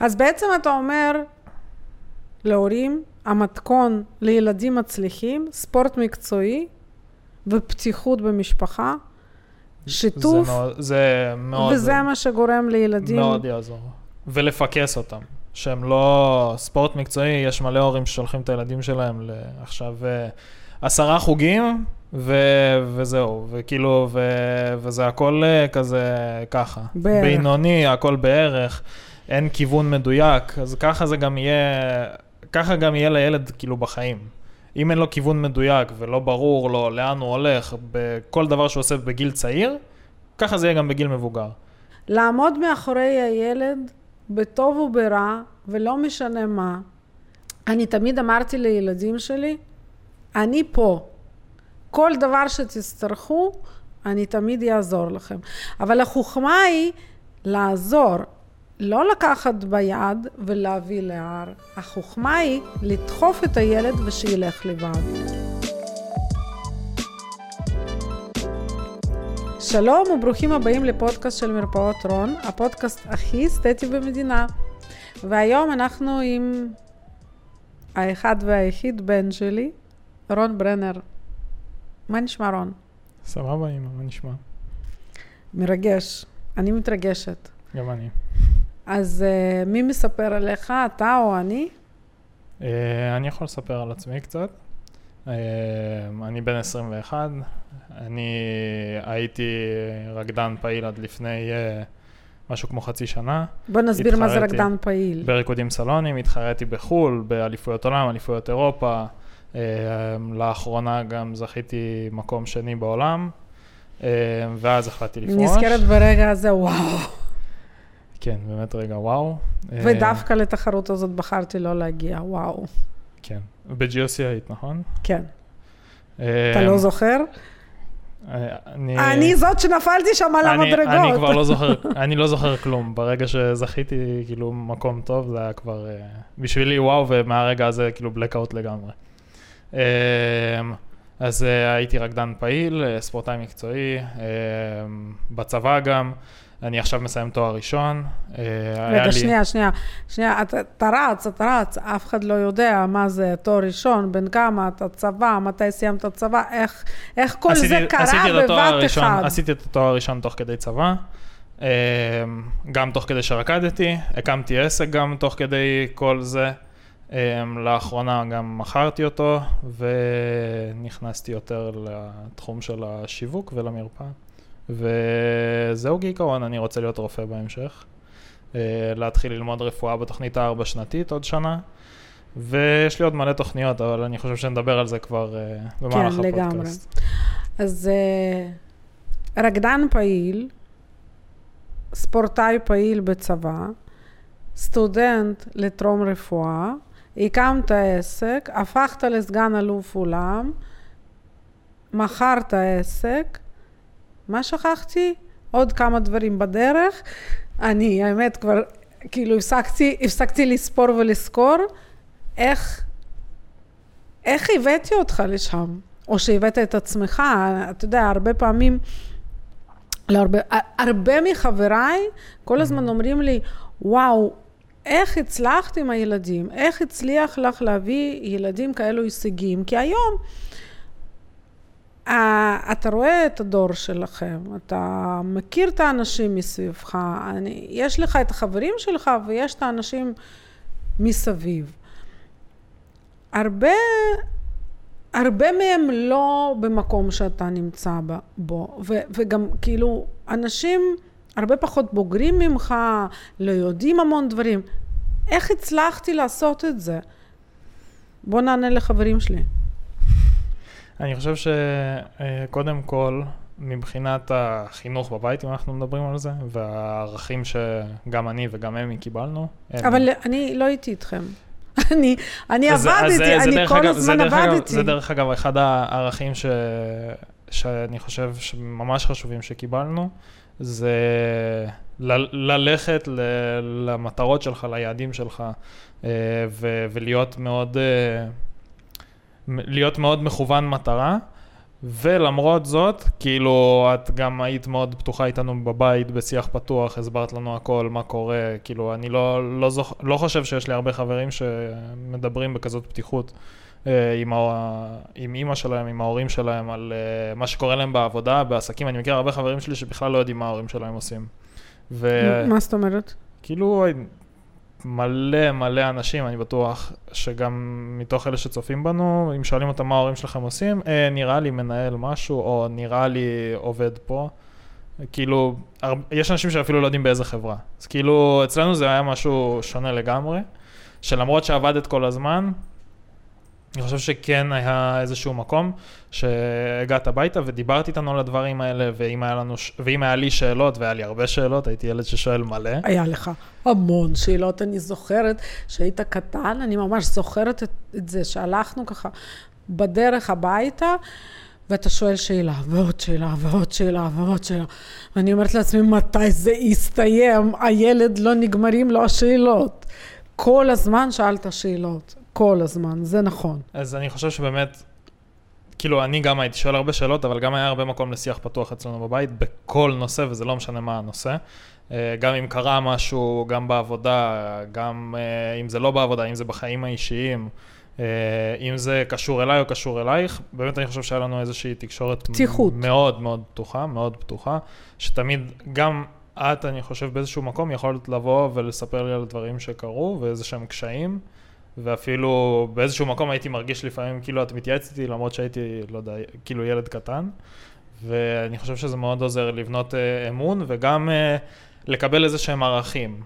אז בעצם אתה אומר להורים, המתכון לילדים מצליחים, ספורט מקצועי ופתיחות במשפחה, שיתוף, זה מאוד, זה מאוד, וזה מה שגורם לילדים. מאוד יעזור. ולפקס אותם. שהם לא ספורט מקצועי, יש מלא הורים ששולחים את הילדים שלהם לעכשיו אה, עשרה חוגים, ו, וזהו, וכאילו, ו, וזה הכל אה, כזה ככה. בערך. בינוני, הכל בערך, אין כיוון מדויק, אז ככה זה גם יהיה, ככה גם יהיה לילד כאילו בחיים. אם אין לו כיוון מדויק ולא ברור לו לאן הוא הולך בכל דבר שהוא עושה בגיל צעיר, ככה זה יהיה גם בגיל מבוגר. לעמוד מאחורי הילד, בטוב וברע, ולא משנה מה. אני תמיד אמרתי לילדים שלי, אני פה. כל דבר שתצטרכו, אני תמיד אעזור לכם. אבל החוכמה היא לעזור, לא לקחת ביד ולהביא להר. החוכמה היא לדחוף את הילד ושילך לבד. שלום וברוכים הבאים לפודקאסט של מרפאות רון, הפודקאסט הכי אסתטי במדינה. והיום אנחנו עם האחד והיחיד בן שלי, רון ברנר. מה נשמע רון? סבבה, אמא, מה נשמע? מרגש. אני מתרגשת. גם אני. אז uh, מי מספר עליך, אתה או אני? Uh, אני יכול לספר על עצמי קצת. Uh, אני בן 21, אני הייתי רקדן פעיל עד לפני uh, משהו כמו חצי שנה. בוא נסביר מה זה רקדן פעיל. בריקודים סלונים, התחרתי בחו"ל, באליפויות עולם, אליפויות אירופה. Uh, לאחרונה גם זכיתי מקום שני בעולם, uh, ואז החלטתי לפרוש. נזכרת ברגע הזה, וואו. כן, באמת רגע וואו. אה, ודווקא לתחרות הזאת בחרתי לא להגיע, וואו. כן. ב-GOC היית, נכון? כן. אה, אתה לא זוכר? אני... אני זאת שנפלתי שם על אני- המדרגות. אני כבר לא זוכר, אני לא זוכר כלום. ברגע שזכיתי, כאילו, מקום טוב, זה היה כבר אה, בשבילי וואו, ומהרגע הזה, כאילו, blackout לגמרי. אה, אז אה, הייתי רקדן פעיל, אה, ספורטאי מקצועי, אה, בצבא גם. אני עכשיו מסיים תואר ראשון. אה, רגע, לי- שנייה, שנייה, שנייה, אתה, אתה רץ, אתה רץ, אף אחד לא יודע מה זה תואר ראשון, בן כמה אתה צבא, מתי סיימת צבא, איך, איך כל עשיתי- זה קרה עשיתי בבת הראשון- אחד. עשיתי את התואר הראשון תוך כדי צבא, אה, גם תוך כדי שרקדתי, הקמתי עסק גם תוך כדי כל זה. אה, לאחרונה גם מכרתי אותו, ונכנסתי יותר לתחום של השיווק ולמרפאה. וזהו כעיקרון, אני רוצה להיות רופא בהמשך. אה, להתחיל ללמוד רפואה בתוכנית הארבע שנתית עוד שנה. ויש לי עוד מלא תוכניות, אבל אני חושב שנדבר על זה כבר אה, במהלך כן, לגמרי. הפודקאסט. אז אה, רקדן פעיל, ספורטאי פעיל בצבא, סטודנט לטרום רפואה, הקמת עסק, הפכת לסגן אלוף אולם, מכרת עסק, מה שכחתי? עוד כמה דברים בדרך. אני, האמת, כבר כאילו הפסקתי, הפסקתי לספור ולזכור איך, איך הבאתי אותך לשם, או שהבאת את עצמך. אתה יודע, הרבה פעמים, לא הרבה, הרבה מחבריי כל הזמן אומרים לי, וואו, איך הצלחת עם הילדים? איך הצליח לך להביא ילדים כאלו הישגים? כי היום אתה רואה את הדור שלכם, אתה מכיר את האנשים מסביבך, אני, יש לך את החברים שלך ויש את האנשים מסביב. הרבה, הרבה מהם לא במקום שאתה נמצא בו, ו, וגם כאילו אנשים הרבה פחות בוגרים ממך, לא יודעים המון דברים. איך הצלחתי לעשות את זה? בוא נענה לחברים שלי. אני חושב שקודם כל, מבחינת החינוך בבית, אם אנחנו מדברים על זה, והערכים שגם אני וגם אמי קיבלנו. הם- אבל אני לא הייתי איתכם. אני, אני אז- אז עבדתי, זה- זה אני כל אגב- זה הזמן דרך אגב- עבדתי. זה דרך אגב אחד הערכים ש... שאני חושב שממש חשובים שקיבלנו, זה ל- ללכת ל- למטרות שלך, ליעדים שלך, אה, ו- ולהיות מאוד, אה, להיות מאוד מכוון מטרה. ולמרות זאת, כאילו, את גם היית מאוד פתוחה איתנו בבית, בשיח פתוח, הסברת לנו הכל, מה קורה, כאילו, אני לא, לא, זוכ... לא חושב שיש לי הרבה חברים שמדברים בכזאת פתיחות אה, עם, ה... עם אימא שלהם, עם ההורים שלהם, על אה, מה שקורה להם בעבודה, בעסקים. אני מכיר הרבה חברים שלי שבכלל לא יודעים מה ההורים שלהם עושים. ו... מה זאת אומרת? כאילו, מלא מלא אנשים, אני בטוח שגם מתוך אלה שצופים בנו, אם שואלים אותם מה ההורים שלכם עושים, אה, נראה לי מנהל משהו, או נראה לי עובד פה. כאילו, יש אנשים שאפילו לא יודעים באיזה חברה. אז כאילו, אצלנו זה היה משהו שונה לגמרי, שלמרות שעבדת כל הזמן, אני חושב שכן היה איזשהו מקום שהגעת הביתה ודיברת איתנו על הדברים האלה, ואם היה, לנו, ואם היה לי שאלות, והיה לי הרבה שאלות, הייתי ילד ששואל מלא. היה לך המון שאלות, אני זוכרת שהיית קטן, אני ממש זוכרת את, את זה, שהלכנו ככה בדרך הביתה. ואתה שואל שאלה, ועוד שאלה, ועוד שאלה, ועוד שאלה. ואני אומרת לעצמי, מתי זה יסתיים? הילד, לא נגמרים לו השאלות. כל הזמן שאלת שאלות. כל הזמן, זה נכון. אז אני חושב שבאמת, כאילו, אני גם הייתי שואל הרבה שאלות, אבל גם היה הרבה מקום לשיח פתוח אצלנו בבית, בכל נושא, וזה לא משנה מה הנושא. אה, גם אם קרה משהו, גם בעבודה, גם אה, אם זה לא בעבודה, אם זה בחיים האישיים, אה, אם זה קשור אליי או קשור אלייך, באמת אני חושב שהיה לנו איזושהי תקשורת פתיחות. מאוד מאוד פתוחה, מאוד פתוחה, שתמיד, גם את, אני חושב, באיזשהו מקום יכולת לבוא ולספר לי על דברים שקרו ואיזה שהם קשיים. ואפילו באיזשהו מקום הייתי מרגיש לפעמים כאילו את מתייעצת איתי, למרות שהייתי, לא יודע, כאילו ילד קטן. ואני חושב שזה מאוד עוזר לבנות אה, אמון, וגם אה, לקבל איזה שהם ערכים.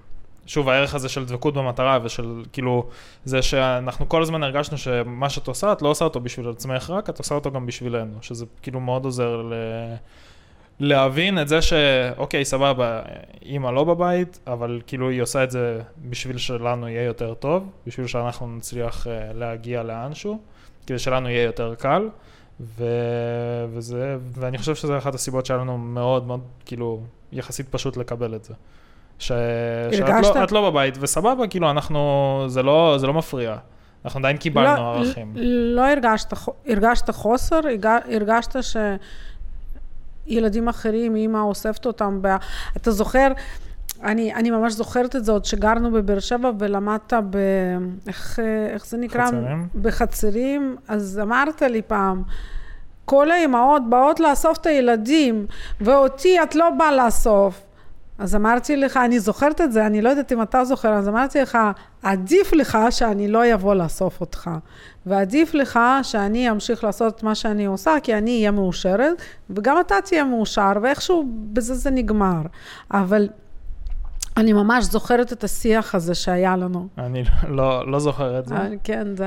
שוב, הערך הזה של דבקות במטרה ושל כאילו, זה שאנחנו כל הזמן הרגשנו שמה שאת עושה, את לא עושה אותו בשביל עצמך רק, את עושה אותו גם בשבילנו, שזה כאילו מאוד עוזר ל... להבין את זה שאוקיי, סבבה, אימא לא בבית, אבל כאילו היא עושה את זה בשביל שלנו יהיה יותר טוב, בשביל שאנחנו נצליח uh, להגיע לאנשהו, כדי שלנו יהיה יותר קל, ו... וזה, ואני חושב שזו אחת הסיבות שהיה לנו מאוד מאוד, כאילו, יחסית פשוט לקבל את זה. ש... שאת לא, לא בבית, וסבבה, כאילו, אנחנו, זה לא, זה לא מפריע. אנחנו עדיין קיבלנו לא, ערכים. לא הרגשת, הרגשת חוסר, הרגשת ש... ילדים אחרים, אימא אוספת אותם. ב... אתה זוכר, אני, אני ממש זוכרת את זה עוד שגרנו בבאר שבע ולמדת ב... איך, איך זה נקרא? חצרים. בחצרים. אז אמרת לי פעם, כל האימהות באות לאסוף את הילדים, ואותי את לא באה לאסוף. אז אמרתי לך, אני זוכרת את זה, אני לא יודעת אם אתה זוכר, אז אמרתי לך, עדיף לך שאני לא אבוא לאסוף אותך, ועדיף לך שאני אמשיך לעשות את מה שאני עושה, כי אני אהיה מאושרת, וגם אתה תהיה מאושר, ואיכשהו בזה זה נגמר. אבל אני ממש זוכרת את השיח הזה שהיה לנו. אני לא, לא זוכר את זה. אה, כן, זה...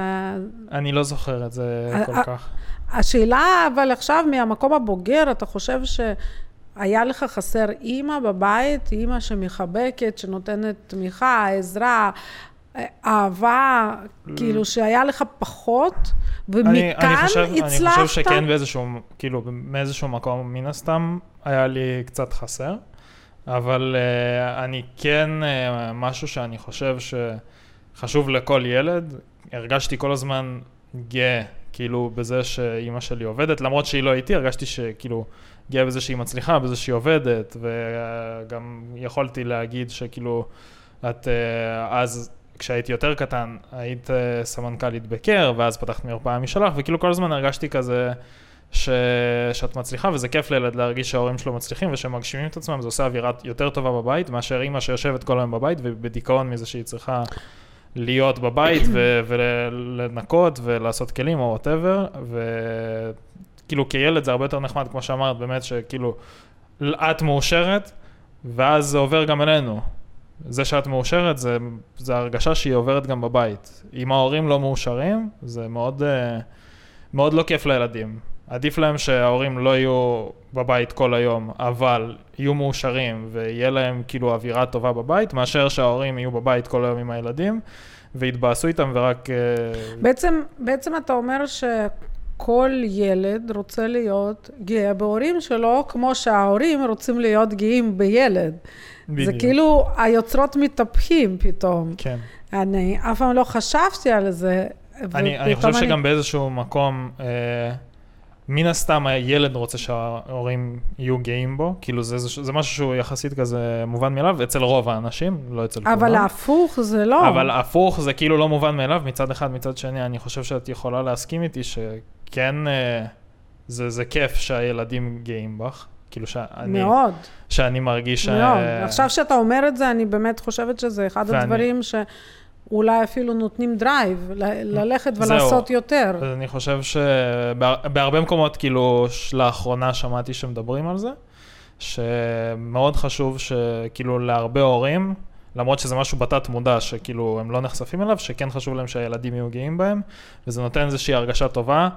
אני לא זוכר את זה כל כך. השאלה, אבל עכשיו מהמקום הבוגר, אתה חושב ש... היה לך חסר אימא בבית, אימא שמחבקת, שנותנת תמיכה, עזרה, אהבה, כאילו שהיה לך פחות, ומכאן אני, אני חושב, הצלחת? אני חושב שכן באיזשהו, כאילו, מאיזשהו מקום, מן הסתם, היה לי קצת חסר, אבל uh, אני כן, uh, משהו שאני חושב שחשוב לכל ילד, הרגשתי כל הזמן גאה, כאילו, בזה שאימא שלי עובדת, למרות שהיא לא איתי, הרגשתי שכאילו... גאה בזה שהיא מצליחה, בזה שהיא עובדת, וגם יכולתי להגיד שכאילו, את אה, אז, כשהייתי יותר קטן, היית אה, סמנכ"לית בקר, ואז פתחת מרפאה משלך, וכאילו כל הזמן הרגשתי כזה... ש... שאת מצליחה, וזה כיף לילד להרגיש שההורים שלו מצליחים ושהם מגשימים את עצמם, זה עושה אווירה יותר טובה בבית, מאשר אימא שיושבת כל היום בבית ובדיכאון מזה שהיא צריכה להיות בבית. ולנקות ולעשות כלים או וואטאבר. כאילו כילד זה הרבה יותר נחמד, כמו שאמרת, באמת שכאילו, את מאושרת, ואז זה עובר גם אלינו. זה שאת מאושרת, זה, זה הרגשה שהיא עוברת גם בבית. אם ההורים לא מאושרים, זה מאוד, אה, מאוד לא כיף לילדים. עדיף להם שההורים לא יהיו בבית כל היום, אבל יהיו מאושרים ויהיה להם כאילו אווירה טובה בבית, מאשר שההורים יהיו בבית כל היום עם הילדים ויתבאסו איתם ורק... אה, בעצם, בעצם אתה אומר ש... כל ילד רוצה להיות גאה בהורים שלו, כמו שההורים רוצים להיות גאים בילד. בדיוק. זה כאילו היוצרות מתהפכים פתאום. כן. אני אף פעם לא חשבתי על זה. אני, אני חושב אני... שגם באיזשהו מקום, אה, מן הסתם הילד רוצה שההורים יהיו גאים בו, כאילו זה, זה, זה משהו שהוא יחסית כזה מובן מאליו, אצל רוב האנשים, לא אצל כולם. אבל ההפוך זה לא. אבל הפוך זה כאילו לא מובן מאליו מצד אחד, מצד שני, אני חושב שאת יכולה להסכים איתי שכן, אה, זה, זה כיף שהילדים גאים בך. כאילו שאני... מאוד. שאני מרגיש... מאוד. ש... עכשיו שאתה אומר את זה, אני באמת חושבת שזה אחד ואני... הדברים ש... אולי אפילו נותנים drive, ל- ללכת ולעשות זהו. יותר. אז אני חושב שבהרבה מקומות, כאילו, לאחרונה שמעתי שמדברים על זה, שמאוד חשוב שכאילו להרבה הורים, למרות שזה משהו בתת מודע, שכאילו הם לא נחשפים אליו, שכן חשוב להם שהילדים יהיו גאים בהם, וזה נותן איזושהי הרגשה טובה,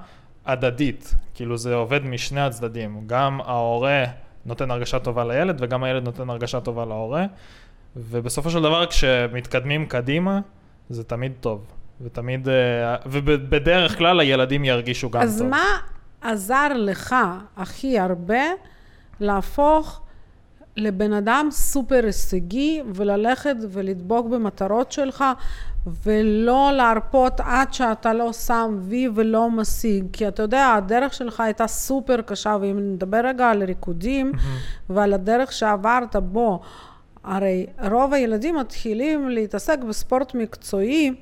הדדית, כאילו זה עובד משני הצדדים, גם ההורה נותן הרגשה טובה לילד וגם הילד נותן הרגשה טובה להורה, ובסופו של דבר כשמתקדמים קדימה, זה תמיד טוב, ותמיד, אה, ובדרך כלל הילדים ירגישו גם אז טוב. אז מה עזר לך הכי הרבה להפוך לבן אדם סופר הישגי וללכת ולדבוק במטרות שלך ולא להרפות עד שאתה לא שם וי ולא משיג כי אתה יודע הדרך שלך הייתה סופר קשה ואם נדבר רגע על ריקודים mm-hmm. ועל הדרך שעברת בו הרי רוב הילדים מתחילים להתעסק בספורט מקצועי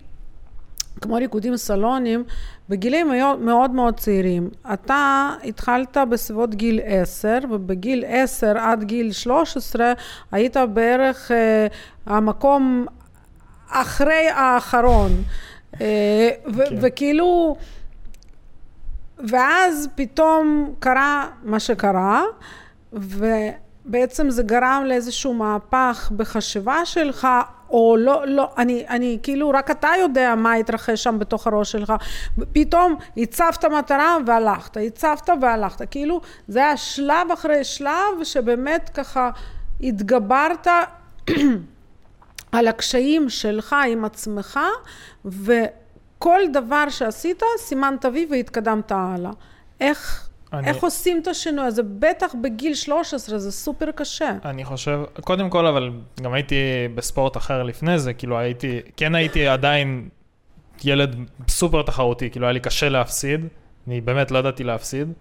כמו ריקודים סלונים, בגילים מאוד מאוד צעירים. אתה התחלת בסביבות גיל 10, ובגיל 10 עד גיל 13 היית בערך אה, המקום אחרי האחרון. אה, ו- כן. וכאילו, ואז פתאום קרה מה שקרה, ובעצם זה גרם לאיזשהו מהפך בחשיבה שלך, או לא, לא, אני, אני, כאילו, רק אתה יודע מה התרחש שם בתוך הראש שלך. פתאום הצבת מטרה והלכת, הצבת והלכת. כאילו, זה היה שלב אחרי שלב שבאמת ככה התגברת על הקשיים שלך עם עצמך, וכל דבר שעשית, סימנת וי והתקדמת הלאה. איך... אני... איך עושים את השינוי הזה? בטח בגיל 13, זה סופר קשה. אני חושב, קודם כל, אבל גם הייתי בספורט אחר לפני זה, כאילו הייתי, כן הייתי עדיין ילד סופר תחרותי, כאילו היה לי קשה להפסיד, אני באמת לא ידעתי להפסיד.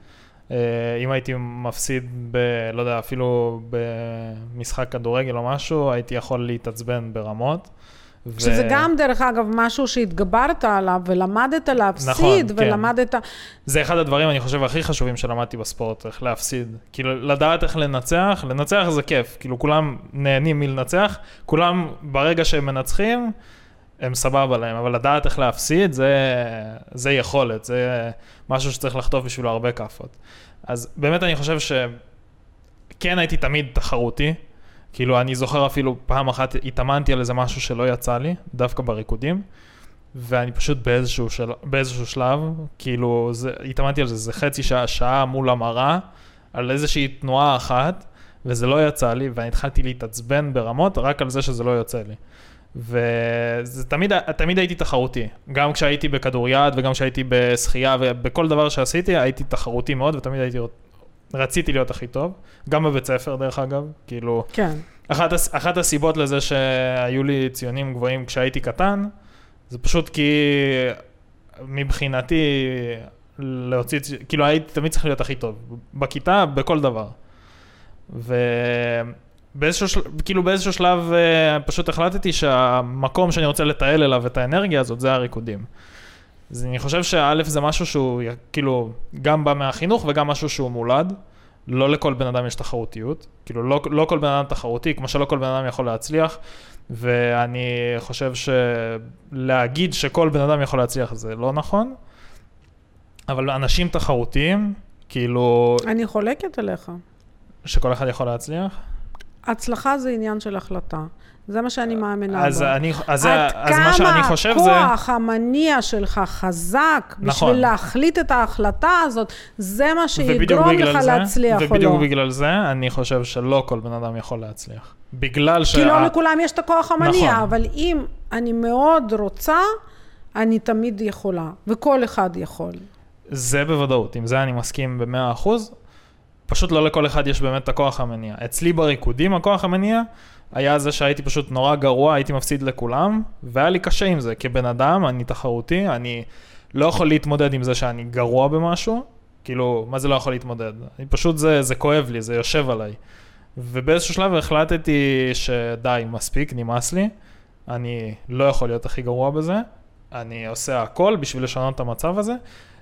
אה, אם הייתי מפסיד ב... לא יודע, אפילו במשחק כדורגל או משהו, הייתי יכול להתעצבן ברמות. ו... שזה גם, דרך אגב, משהו שהתגברת עליו ולמדת להפסיד, נכון, כן. ולמדת... כן. זה אחד הדברים, אני חושב, הכי חשובים שלמדתי בספורט, איך להפסיד. כאילו, לדעת איך לנצח, לנצח זה כיף. כאילו, כולם נהנים מלנצח, כולם, ברגע שהם מנצחים, הם סבבה להם, אבל לדעת איך להפסיד, זה, זה יכולת, זה משהו שצריך לחטוף בשבילו הרבה כאפות. אז באמת אני חושב שכן הייתי תמיד תחרותי. כאילו, אני זוכר אפילו פעם אחת התאמנתי על איזה משהו שלא יצא לי, דווקא בריקודים, ואני פשוט באיזשהו, של... באיזשהו שלב, כאילו, זה... התאמנתי על זה, זה חצי שעה, שעה מול המראה, על איזושהי תנועה אחת, וזה לא יצא לי, ואני התחלתי להתעצבן ברמות רק על זה שזה לא יוצא לי. וזה תמיד, תמיד הייתי תחרותי, גם כשהייתי בכדוריד וגם כשהייתי בשחייה ובכל דבר שעשיתי הייתי תחרותי מאוד ותמיד הייתי רציתי להיות הכי טוב, גם בבית ספר דרך אגב, כאילו, כן. אחת, אחת הסיבות לזה שהיו לי ציונים גבוהים כשהייתי קטן, זה פשוט כי מבחינתי להוציא, כאילו הייתי תמיד צריך להיות הכי טוב, בכיתה, בכל דבר. ובאיזשהו של... כאילו באיזשהו שלב אה, פשוט החלטתי שהמקום שאני רוצה לתעל אליו את האנרגיה הזאת זה הריקודים. אז אני חושב שא' זה משהו שהוא כאילו גם בא מהחינוך וגם משהו שהוא מולד. לא לכל בן אדם יש תחרותיות, כאילו לא, לא כל בן אדם תחרותי, כמו שלא כל בן אדם יכול להצליח, ואני חושב שלהגיד שכל בן אדם יכול להצליח זה לא נכון, אבל אנשים תחרותיים, כאילו... אני חולקת עליך. שכל אחד יכול להצליח? הצלחה זה עניין של החלטה. זה מה שאני מאמינה אז בו. אני, אז, אז מה שאני חושב זה... עד כמה הכוח המניע שלך חזק נכון. בשביל להחליט את ההחלטה הזאת, זה מה שיגרום לך זה, להצליח או לא. ובדיוק בגלל זה, אני חושב שלא כל בן אדם יכול להצליח. בגלל ש... כי לא לכולם יש את הכוח המניע, נכון. אבל אם אני מאוד רוצה, אני תמיד יכולה, וכל אחד יכול. זה בוודאות, עם זה אני מסכים במאה אחוז. פשוט לא לכל אחד יש באמת את הכוח המניע. אצלי בריקודים הכוח המניע היה זה שהייתי פשוט נורא גרוע, הייתי מפסיד לכולם, והיה לי קשה עם זה. כבן אדם, אני תחרותי, אני לא יכול להתמודד עם זה שאני גרוע במשהו, כאילו, מה זה לא יכול להתמודד? אני פשוט, זה, זה כואב לי, זה יושב עליי. ובאיזשהו שלב החלטתי שדי, מספיק, נמאס לי, אני לא יכול להיות הכי גרוע בזה, אני עושה הכל בשביל לשנות את המצב הזה,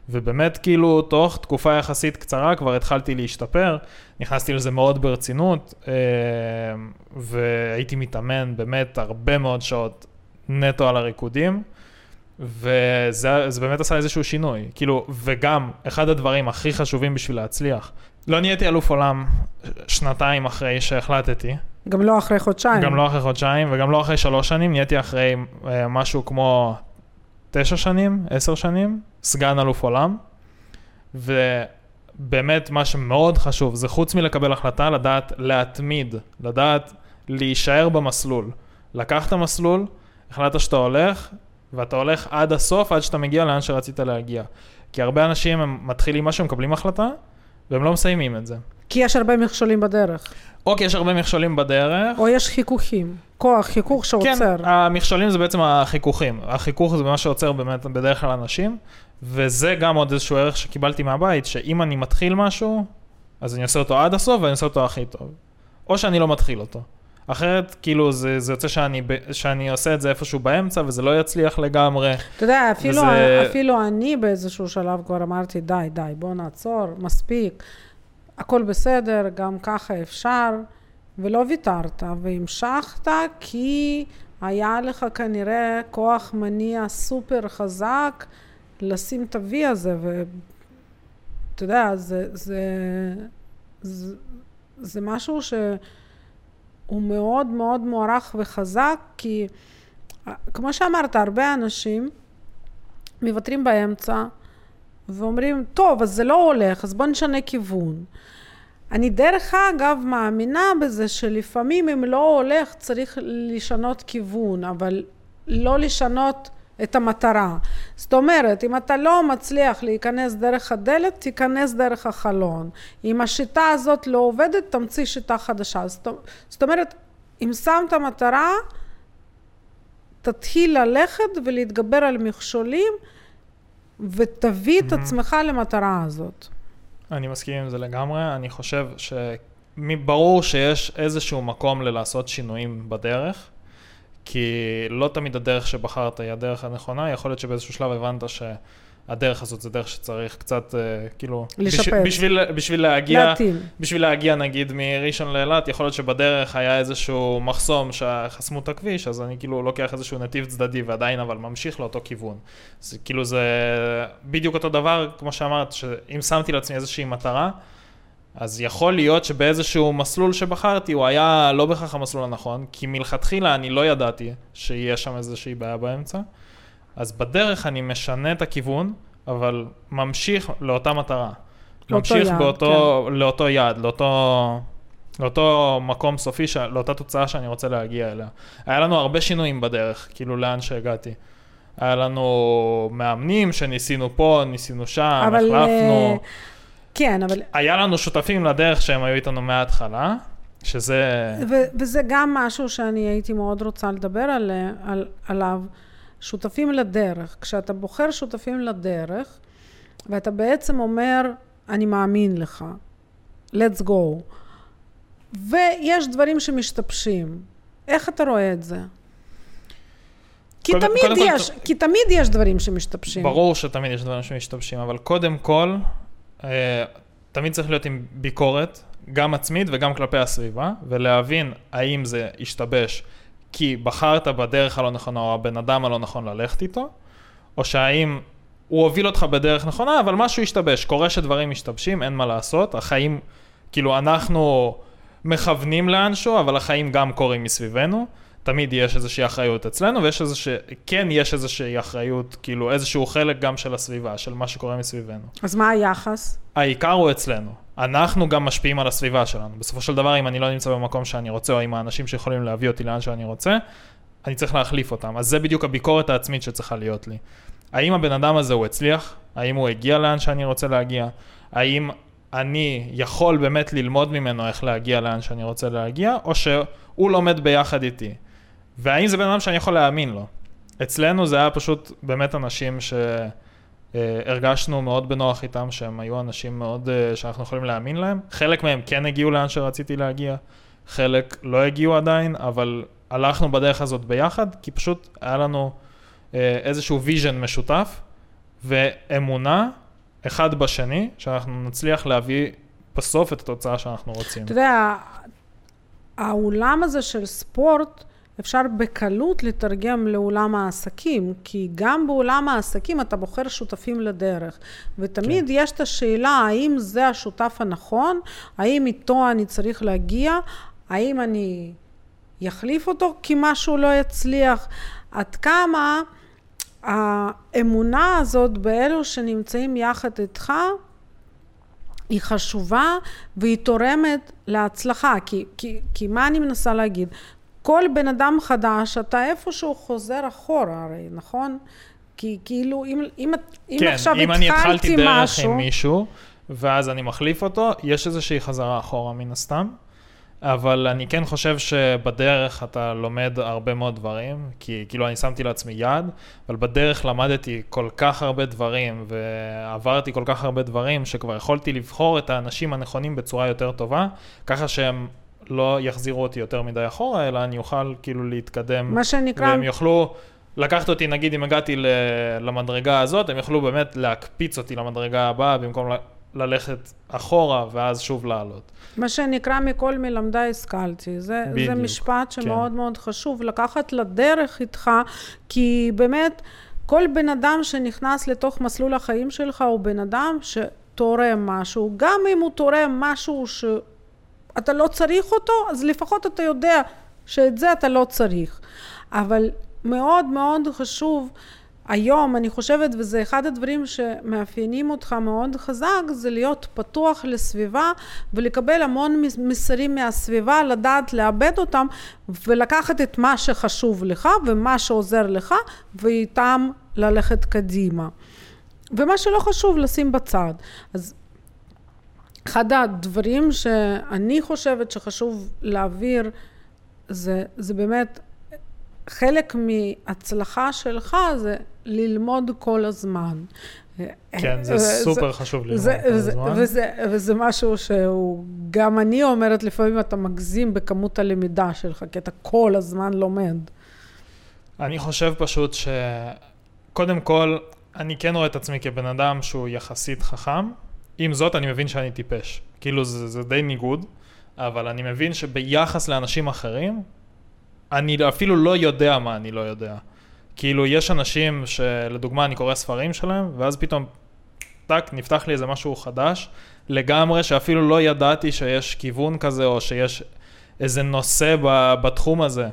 ובאמת כאילו תוך תקופה יחסית קצרה כבר התחלתי להשתפר, נכנסתי לזה מאוד ברצינות, אה, והייתי מתאמן באמת הרבה מאוד שעות נטו על הריקודים. וזה באמת עשה איזשהו שינוי, כאילו, וגם, אחד הדברים הכי חשובים בשביל להצליח, לא נהייתי אלוף עולם שנתיים אחרי שהחלטתי. גם לא אחרי חודשיים. גם לא אחרי חודשיים, וגם לא אחרי שלוש שנים, נהייתי אחרי אה, משהו כמו תשע שנים, עשר שנים, סגן אלוף עולם. ובאמת, מה שמאוד חשוב, זה חוץ מלקבל החלטה, לדעת להתמיד, לדעת להישאר במסלול. לקחת מסלול, החלטת שאתה הולך, ואתה הולך עד הסוף, עד שאתה מגיע לאן שרצית להגיע. כי הרבה אנשים הם מתחילים משהו, מקבלים החלטה, והם לא מסיימים את זה. כי יש הרבה מכשולים בדרך. או כי יש הרבה מכשולים בדרך. או יש חיכוכים. כוח, חיכוך שעוצר. כן, המכשולים זה בעצם החיכוכים. החיכוך זה מה שעוצר באמת בדרך כלל אנשים, וזה גם עוד איזשהו ערך שקיבלתי מהבית, שאם אני מתחיל משהו, אז אני עושה אותו עד הסוף ואני עושה אותו הכי טוב. או שאני לא מתחיל אותו. אחרת, כאילו, זה, זה יוצא שאני, שאני עושה את זה איפשהו באמצע, וזה לא יצליח לגמרי. אתה יודע, אפילו, וזה... אפילו אני באיזשהו שלב כבר אמרתי, די, די, בוא נעצור, מספיק, הכל בסדר, גם ככה אפשר, ולא ויתרת, והמשכת כי היה לך כנראה כוח מניע סופר חזק לשים את ה-V הזה, ואתה יודע, זה, זה, זה, זה משהו ש... הוא מאוד מאוד מוערך וחזק, כי כמו שאמרת, הרבה אנשים מוותרים באמצע ואומרים, טוב, אז זה לא הולך, אז בוא נשנה כיוון. אני דרך אגב מאמינה בזה שלפעמים אם לא הולך צריך לשנות כיוון, אבל לא לשנות את המטרה. זאת אומרת, אם אתה לא מצליח להיכנס דרך הדלת, תיכנס דרך החלון. אם השיטה הזאת לא עובדת, תמציא שיטה חדשה. זאת אומרת, אם שמת מטרה, תתחיל ללכת ולהתגבר על מכשולים, ותביא את עצמך למטרה הזאת. אני מסכים עם זה לגמרי. אני חושב שברור שיש איזשהו מקום ללעשות שינויים בדרך. כי לא תמיד הדרך שבחרת היא הדרך הנכונה, יכול להיות שבאיזשהו שלב הבנת שהדרך הזאת זה דרך שצריך קצת, uh, כאילו... לשפץ. בש, בשביל, בשביל להגיע... להתאים. בשביל להגיע נגיד מראשון לאילת, יכול להיות שבדרך היה איזשהו מחסום שחסמו את הכביש, אז אני כאילו לוקח איזשהו נתיב צדדי ועדיין אבל ממשיך לאותו כיוון. אז כאילו זה בדיוק אותו דבר, כמו שאמרת, שאם שמתי לעצמי איזושהי מטרה, אז יכול להיות שבאיזשהו מסלול שבחרתי הוא היה לא בהכרח המסלול הנכון, כי מלכתחילה אני לא ידעתי שיהיה שם איזושהי בעיה באמצע, אז בדרך אני משנה את הכיוון, אבל ממשיך לאותה מטרה. ממשיך יעד, באותו, כן. לאותו יעד, לאותו, לאותו מקום סופי, ש... לאותה תוצאה שאני רוצה להגיע אליה. היה לנו הרבה שינויים בדרך, כאילו לאן שהגעתי. היה לנו מאמנים שניסינו פה, ניסינו שם, אבל החלפנו. Uh... כן, אבל... היה לנו שותפים לדרך שהם היו איתנו מההתחלה, שזה... ו- וזה גם משהו שאני הייתי מאוד רוצה לדבר על, על, עליו. שותפים לדרך. כשאתה בוחר שותפים לדרך, ואתה בעצם אומר, אני מאמין לך, let's go. ויש דברים שמשתבשים. איך אתה רואה את זה? כי קודם, תמיד קודם יש, כל... כי תמיד יש דברים שמשתבשים. ברור שתמיד יש דברים שמשתבשים, אבל קודם כל, אה, תמיד צריך להיות עם ביקורת, גם עצמית וגם כלפי הסביבה, ולהבין האם זה השתבש כי בחרת בדרך הלא נכונה או הבן אדם הלא נכון ללכת איתו, או שהאם הוא הוביל אותך בדרך נכונה, אבל משהו השתבש. קורה שדברים משתבשים, אין מה לעשות. החיים, כאילו, אנחנו מכוונים לאנשהו, אבל החיים גם קורים מסביבנו. תמיד יש איזושהי אחריות אצלנו, ויש איזושהי, כן יש איזושהי אחריות, כאילו איזשהו חלק גם של הסביבה, של מה שקורה מסביבנו. אז מה היחס? העיקר הוא אצלנו. אנחנו גם משפיעים על הסביבה שלנו. בסופו של דבר, אם אני לא נמצא במקום שאני רוצה, או עם האנשים שיכולים להביא אותי לאן שאני רוצה, אני צריך להחליף אותם. אז זה בדיוק הביקורת העצמית שצריכה להיות לי. האם הבן אדם הזה הוא הצליח? האם הוא הגיע לאן שאני רוצה להגיע? האם אני יכול באמת ללמוד ממנו איך להגיע לאן שאני רוצה להגיע, או שהוא לומד ביחד איתי. והאם זה בן אדם שאני יכול להאמין לו? אצלנו זה היה פשוט באמת אנשים ש... אה, הרגשנו מאוד בנוח איתם, שהם היו אנשים מאוד, אה, שאנחנו יכולים להאמין להם. חלק מהם כן הגיעו לאן שרציתי להגיע, חלק לא הגיעו עדיין, אבל הלכנו בדרך הזאת ביחד, כי פשוט היה לנו אה, איזשהו vision משותף, ואמונה אחד בשני, שאנחנו נצליח להביא בסוף את התוצאה שאנחנו רוצים. אתה יודע, האולם הזה של ספורט, אפשר בקלות לתרגם לעולם העסקים, כי גם בעולם העסקים אתה בוחר שותפים לדרך, ותמיד כן. יש את השאלה האם זה השותף הנכון, האם איתו אני צריך להגיע, האם אני יחליף אותו כי משהו לא יצליח, עד כמה האמונה הזאת באלו שנמצאים יחד איתך היא חשובה והיא תורמת להצלחה, כי, כי, כי מה אני מנסה להגיד? כל בן אדם חדש, אתה איפשהו חוזר אחורה הרי, נכון? כי כאילו, אם, אם, אם כן, עכשיו אם אני התחלתי התחלתי דרך משהו... עם מישהו, ואז אני מחליף אותו, יש איזושהי חזרה אחורה מן הסתם. אבל אני כן חושב שבדרך אתה לומד הרבה מאוד דברים, כי כאילו אני שמתי לעצמי יד, אבל בדרך למדתי כל כך הרבה דברים, ועברתי כל כך הרבה דברים, שכבר יכולתי לבחור את האנשים הנכונים בצורה יותר טובה, ככה שהם לא יחזירו אותי יותר מדי אחורה, אלא אני אוכל כאילו להתקדם. מה שנקרא... והם יוכלו לקחת אותי, נגיד אם הגעתי למדרגה הזאת, הם יוכלו באמת להקפיץ אותי למדרגה הבאה, במקום ל- ללכת אחורה ואז שוב לעלות. מה שנקרא מכל מלמדיי השכלתי. זה, בדיוק, זה משפט כן. שמאוד מאוד חשוב לקחת לדרך איתך, כי באמת כל בן אדם שנכנס לתוך מסלול החיים שלך הוא בן אדם שתורם משהו, גם אם הוא תורם משהו שאתה לא צריך אותו, אז לפחות אתה יודע שאת זה אתה לא צריך. אבל מאוד מאוד חשוב היום אני חושבת, וזה אחד הדברים שמאפיינים אותך מאוד חזק, זה להיות פתוח לסביבה ולקבל המון מסרים מהסביבה, לדעת לאבד אותם ולקחת את מה שחשוב לך ומה שעוזר לך ואיתם ללכת קדימה. ומה שלא חשוב לשים בצד. אז אחד הדברים שאני חושבת שחשוב להעביר זה, זה באמת חלק מהצלחה שלך זה ללמוד כל הזמן. כן, זה סופר חשוב ללמוד זה, כל זה, הזמן. וזה, וזה משהו שהוא, גם אני אומרת, לפעמים אתה מגזים בכמות הלמידה שלך, כי אתה כל הזמן לומד. אני חושב פשוט שקודם כל, אני כן רואה את עצמי כבן אדם שהוא יחסית חכם. עם זאת, אני מבין שאני טיפש. כאילו, זה, זה די ניגוד, אבל אני מבין שביחס לאנשים אחרים, אני אפילו לא יודע מה אני לא יודע. כאילו, יש אנשים שלדוגמה אני קורא ספרים שלהם, ואז פתאום, טאק, נפתח לי איזה משהו חדש, לגמרי, שאפילו לא ידעתי שיש כיוון כזה, או שיש איזה נושא בתחום הזה,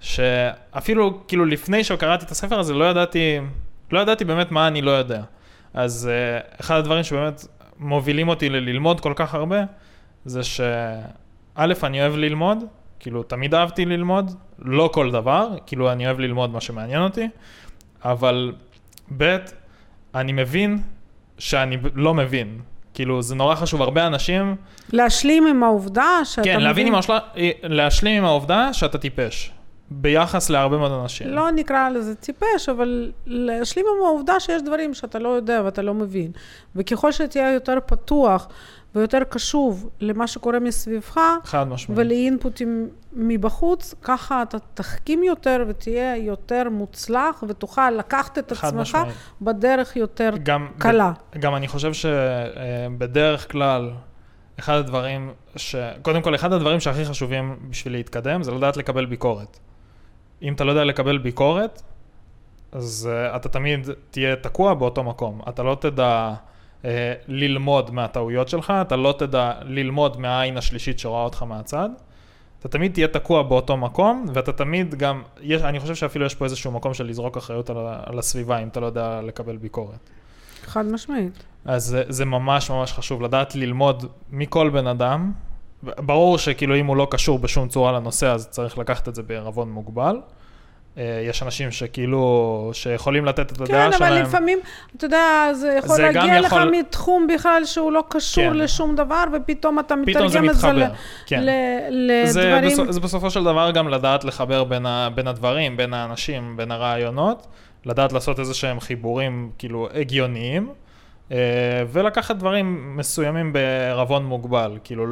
שאפילו, כאילו, לפני שקראתי את הספר הזה, לא ידעתי, לא ידעתי באמת מה אני לא יודע. אז uh, אחד הדברים שבאמת מובילים אותי ללמוד כל כך הרבה, זה שא', אני אוהב ללמוד, כאילו, תמיד אהבתי ללמוד, לא כל דבר, כאילו, אני אוהב ללמוד מה שמעניין אותי, אבל ב', אני מבין שאני לא מבין. כאילו, זה נורא חשוב, הרבה אנשים... להשלים עם העובדה שאתה כן, מבין... להבין עם השל... להשלים עם העובדה שאתה טיפש, ביחס להרבה מאוד אנשים. לא נקרא לזה טיפש, אבל להשלים עם העובדה שיש דברים שאתה לא יודע ואתה לא מבין. וככל שתהיה יותר פתוח ויותר קשוב למה שקורה מסביבך, חד משמעית. ולאינפוטים מבחוץ, ככה אתה תחכים יותר ותהיה יותר מוצלח ותוכל לקחת את עצמך משמעית. בדרך יותר גם, קלה. גם אני חושב שבדרך כלל, אחד הדברים, ש... קודם כל, אחד הדברים שהכי חשובים בשביל להתקדם, זה לדעת לקבל ביקורת. אם אתה לא יודע לקבל ביקורת, אז uh, אתה תמיד תהיה תקוע באותו מקום. אתה לא תדע uh, ללמוד מהטעויות שלך, אתה לא תדע ללמוד מהעין השלישית שרואה אותך מהצד. אתה תמיד תהיה תקוע באותו מקום, ואתה תמיד גם, יש, אני חושב שאפילו יש פה איזשהו מקום של לזרוק אחריות על, על הסביבה, אם אתה לא יודע לקבל ביקורת. חד משמעית. אז זה, זה ממש ממש חשוב לדעת ללמוד מכל בן אדם. ברור שכאילו אם הוא לא קשור בשום צורה לנושא, אז צריך לקחת את זה בערבון מוגבל, אה, יש אנשים שכאילו, שיכולים לתת את הדעה כן, שלהם. אבל לפעמים, אתה יודע, זה יכול זה להגיע לך יכול- מתחום בכלל שהוא לא קשור כן. לשום דבר, ופתאום אתה זה מתרגם את זה ל- כן. ל- זה, לדברים... בסופ, זה בסופו של דבר גם לדעת לחבר בין, ה, בין הדברים, בין האנשים, בין הרעיונות, לדעת לעשות איזה שהם חיבורים כאילו הגיוניים, ולקחת דברים מסוימים בערבון מוגבל, כאילו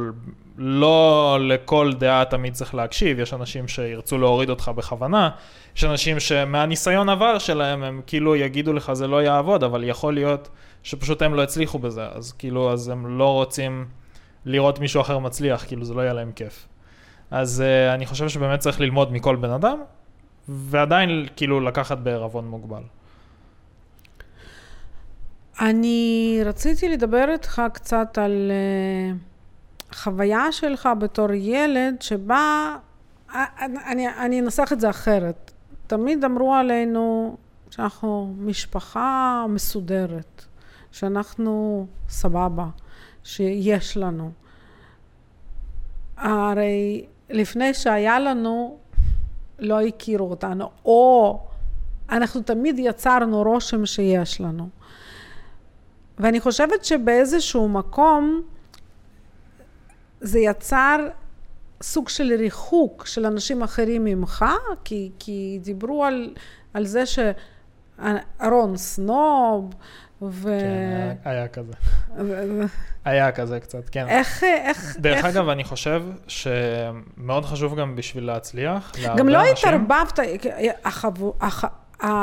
לא לכל דעה תמיד צריך להקשיב, יש אנשים שירצו להוריד אותך בכוונה, יש אנשים שמהניסיון עבר שלהם הם כאילו יגידו לך זה לא יעבוד, אבל יכול להיות שפשוט הם לא הצליחו בזה, אז כאילו אז הם לא רוצים לראות מישהו אחר מצליח, כאילו זה לא יהיה להם כיף. אז uh, אני חושב שבאמת צריך ללמוד מכל בן אדם, ועדיין כאילו לקחת בערבון מוגבל. אני רציתי לדבר איתך קצת על אה, חוויה שלך בתור ילד שבה, אה, אני, אני אנסח את זה אחרת. תמיד אמרו עלינו שאנחנו משפחה מסודרת, שאנחנו סבבה, שיש לנו. הרי לפני שהיה לנו, לא הכירו אותנו, או אנחנו תמיד יצרנו רושם שיש לנו. ואני חושבת שבאיזשהו מקום זה יצר סוג של ריחוק של אנשים אחרים ממך, כי, כי דיברו על, על זה שאהרון סנוב, ו... כן, היה, היה כזה. היה כזה קצת, כן. איך, איך, דרך איך... אגב, אני חושב שמאוד חשוב גם בשביל להצליח, גם לא התערבבת, החבור... הח...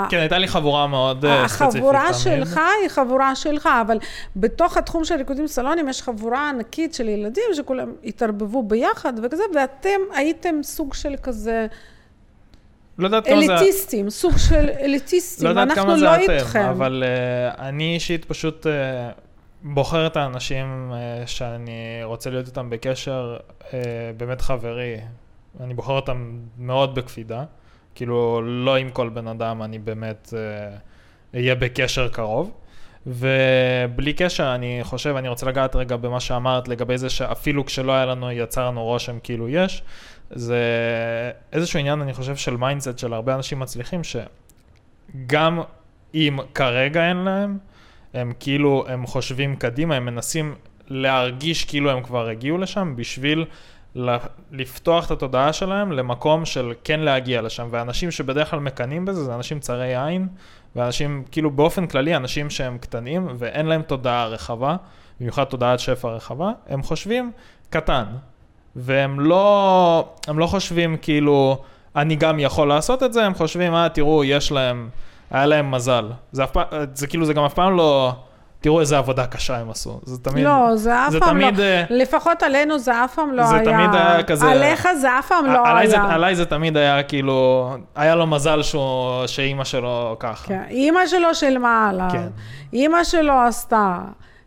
כן, הייתה לי חבורה מאוד אה, ספציפית החבורה. שלך היא חבורה שלך, אבל בתוך התחום של ריקודים סלונים יש חבורה ענקית של ילדים שכולם התערבבו ביחד וכזה, ואתם הייתם סוג של כזה לא יודעת כמה זה... אליטיסטים, סוג של לא אליטיסטים, יודעת אנחנו כמה לא זה אתם, איתכם. אבל uh, אני אישית פשוט uh, בוחר את האנשים uh, שאני רוצה להיות איתם בקשר, uh, באמת חברי. אני בוחר אותם מאוד בקפידה. כאילו, לא עם כל בן אדם אני באמת uh, אהיה בקשר קרוב. ובלי קשר, אני חושב, אני רוצה לגעת רגע במה שאמרת לגבי זה שאפילו כשלא היה לנו, יצרנו רושם כאילו יש. זה איזשהו עניין, אני חושב, של mindset של הרבה אנשים מצליחים, שגם אם כרגע אין להם, הם כאילו, הם חושבים קדימה, הם מנסים להרגיש כאילו הם כבר הגיעו לשם, בשביל לפתוח את התודעה שלהם למקום של כן להגיע לשם. ואנשים שבדרך כלל מקנאים בזה, זה אנשים צרי עין, ואנשים, כאילו באופן כללי, אנשים שהם קטנים ואין להם תודעה רחבה, במיוחד תודעת שפע רחבה, הם חושבים קטן. והם לא, הם לא חושבים כאילו, אני גם יכול לעשות את זה, הם חושבים, אה, תראו, יש להם, היה להם מזל. זה אף זה כאילו, זה גם אף פעם לא, תראו איזה עבודה קשה הם עשו. זה תמיד, לא, זה אף זה פעם תמיד, לא, לפחות עלינו זה אף פעם לא זה היה, תמיד היה כזה- עליך זה אף פעם לא עליי היה. זה, עליי זה תמיד היה כאילו, היה לו מזל שהוא, שאימא שלו ככה. כן, אימא שלו שילמה עליו, כן. אימא שלו עשתה,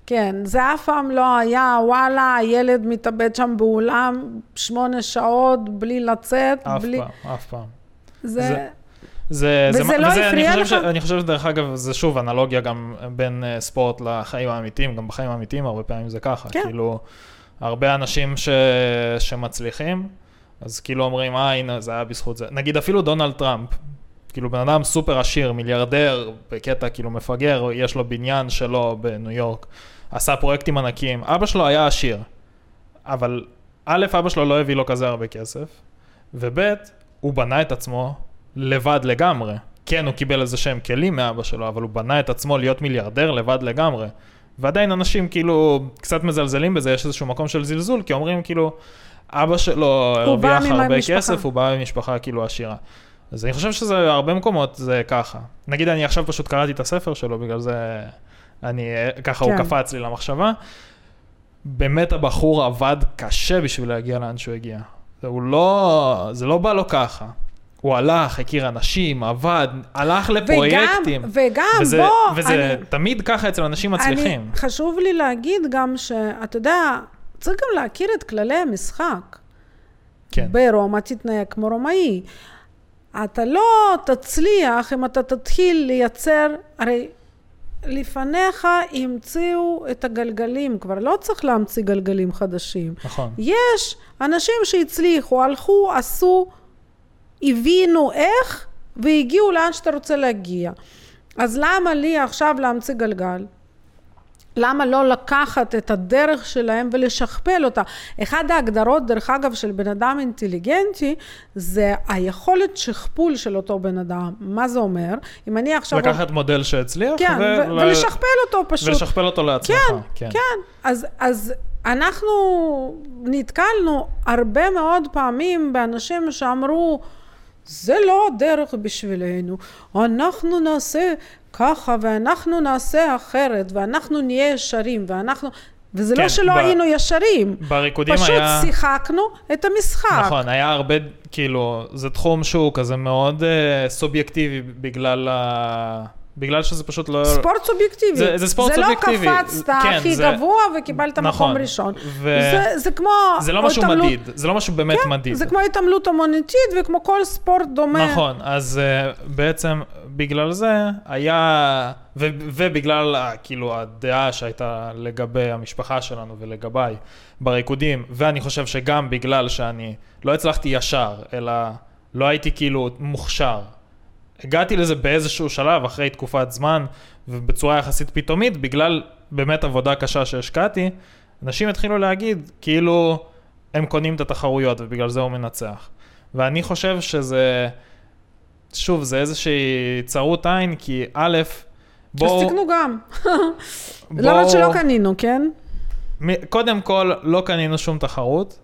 כן, זה אף פעם לא היה, וואלה, הילד מתאבד שם באולם שמונה שעות בלי לצאת, אף בלי... פעם, אף פעם. זה... זה- זה, וזה זה, לא וזה, הפריע אני לך? ש, אני חושב שדרך אגב, זה שוב אנלוגיה גם בין uh, ספורט לחיים האמיתיים, גם בחיים האמיתיים הרבה פעמים זה ככה. כן. כאילו, הרבה אנשים ש, שמצליחים, אז כאילו אומרים, אה, הנה, זה היה בזכות זה. נגיד אפילו דונלד טראמפ, כאילו בן אדם סופר עשיר, מיליארדר, בקטע כאילו מפגר, יש לו בניין שלו בניו יורק, עשה פרויקטים ענקיים. אבא שלו היה עשיר, אבל א', אבא שלו לא הביא לו כזה הרבה כסף, וב', הוא בנה את עצמו לבד לגמרי. כן, הוא קיבל איזה שהם כלים מאבא שלו, אבל הוא בנה את עצמו להיות מיליארדר לבד לגמרי. ועדיין אנשים כאילו קצת מזלזלים בזה, יש איזשהו מקום של זלזול, כי אומרים כאילו, אבא שלו הוא בא הרוויח הרבה. כסף, הוא בא ממשפחה כאילו עשירה. אז אני חושב שזה, הרבה מקומות זה ככה. נגיד, אני עכשיו פשוט קראתי את הספר שלו, בגלל זה אני, ככה הוא כן. קפץ לי למחשבה. באמת הבחור עבד קשה בשביל להגיע לאן שהוא הגיע. זה, הוא לא, זה לא בא לו ככה. הוא הלך, הכיר אנשים, עבד, הלך לפרויקטים. וגם, וגם, וזה, בוא, וזה אני, תמיד ככה אצל אנשים מצליחים. אני, חשוב לי להגיד גם שאתה יודע, צריך גם להכיר את כללי המשחק. כן. ברומא תתנהג כמו רומאי. אתה לא תצליח אם אתה תתחיל לייצר, הרי לפניך המציאו את הגלגלים, כבר לא צריך להמציא גלגלים חדשים. נכון. יש אנשים שהצליחו, הלכו, עשו, הבינו איך, והגיעו לאן שאתה רוצה להגיע. אז למה לי עכשיו להמציא גלגל? למה לא לקחת את הדרך שלהם ולשכפל אותה? אחד ההגדרות, דרך אגב, של בן אדם אינטליגנטי, זה היכולת שכפול של אותו בן אדם. מה זה אומר? אם אני עכשיו... לקחת מודל שהצליח, כן, ו- ולשכפל אותו פשוט. ולשכפל אותו לעצמך. כן, כן. כן. אז, אז אנחנו נתקלנו הרבה מאוד פעמים באנשים שאמרו, זה לא הדרך בשבילנו, אנחנו נעשה ככה ואנחנו נעשה אחרת ואנחנו נהיה ישרים ואנחנו... וזה לא כן, לא שלא ב... היינו ישרים, בריקודים פשוט היה... שיחקנו את המשחק. נכון, היה הרבה, כאילו, זה תחום שהוא כזה מאוד uh, סובייקטיבי בגלל ה... בגלל שזה פשוט לא... ספורט סובייקטיבי. זה, זה ספורט זה לא סובייקטיבי. זה לא קפצת כן, הכי זה... גבוה וקיבלת נכון, מקום ראשון. ו... זה, זה כמו... זה לא משהו התעמלות... מדיד, זה לא משהו באמת כן, מדיד. זה כמו התעמלות המוניטית וכמו כל ספורט דומה. נכון, אז uh, בעצם בגלל זה היה... ו, ובגלל כאילו הדעה שהייתה לגבי המשפחה שלנו ולגביי בריקודים, ואני חושב שגם בגלל שאני לא הצלחתי ישר, אלא לא הייתי כאילו מוכשר. הגעתי לזה באיזשהו שלב, אחרי תקופת זמן, ובצורה יחסית פתאומית, בגלל באמת עבודה קשה שהשקעתי, אנשים התחילו להגיד, כאילו, הם קונים את התחרויות, ובגלל זה הוא מנצח. ואני חושב שזה, שוב, זה איזושהי צרות עין, כי א', בואו... אז תקנו גם. בוא... למרות שלא קנינו, כן? קודם כל, לא קנינו שום תחרות,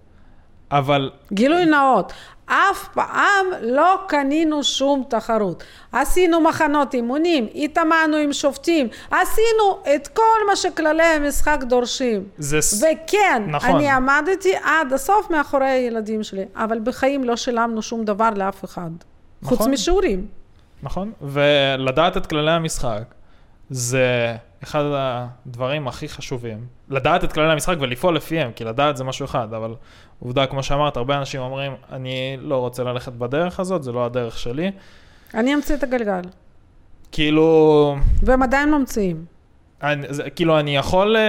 אבל... גילוי נאות, אף פעם לא קנינו שום תחרות. עשינו מחנות אימונים, התאמנו עם שופטים, עשינו את כל מה שכללי המשחק דורשים. זה... וכן, נכון. אני עמדתי עד הסוף מאחורי הילדים שלי, אבל בחיים לא שילמנו שום דבר לאף אחד. נכון. חוץ משיעורים. נכון, ולדעת את כללי המשחק זה אחד הדברים הכי חשובים. לדעת את כללי המשחק ולפעול לפיהם, כי לדעת זה משהו אחד, אבל עובדה, כמו שאמרת, הרבה אנשים אומרים, אני לא רוצה ללכת בדרך הזאת, זה לא הדרך שלי. אני אמציא את הגלגל. כאילו... והם עדיין ממציאים. אני, זה, כאילו, אני יכול uh,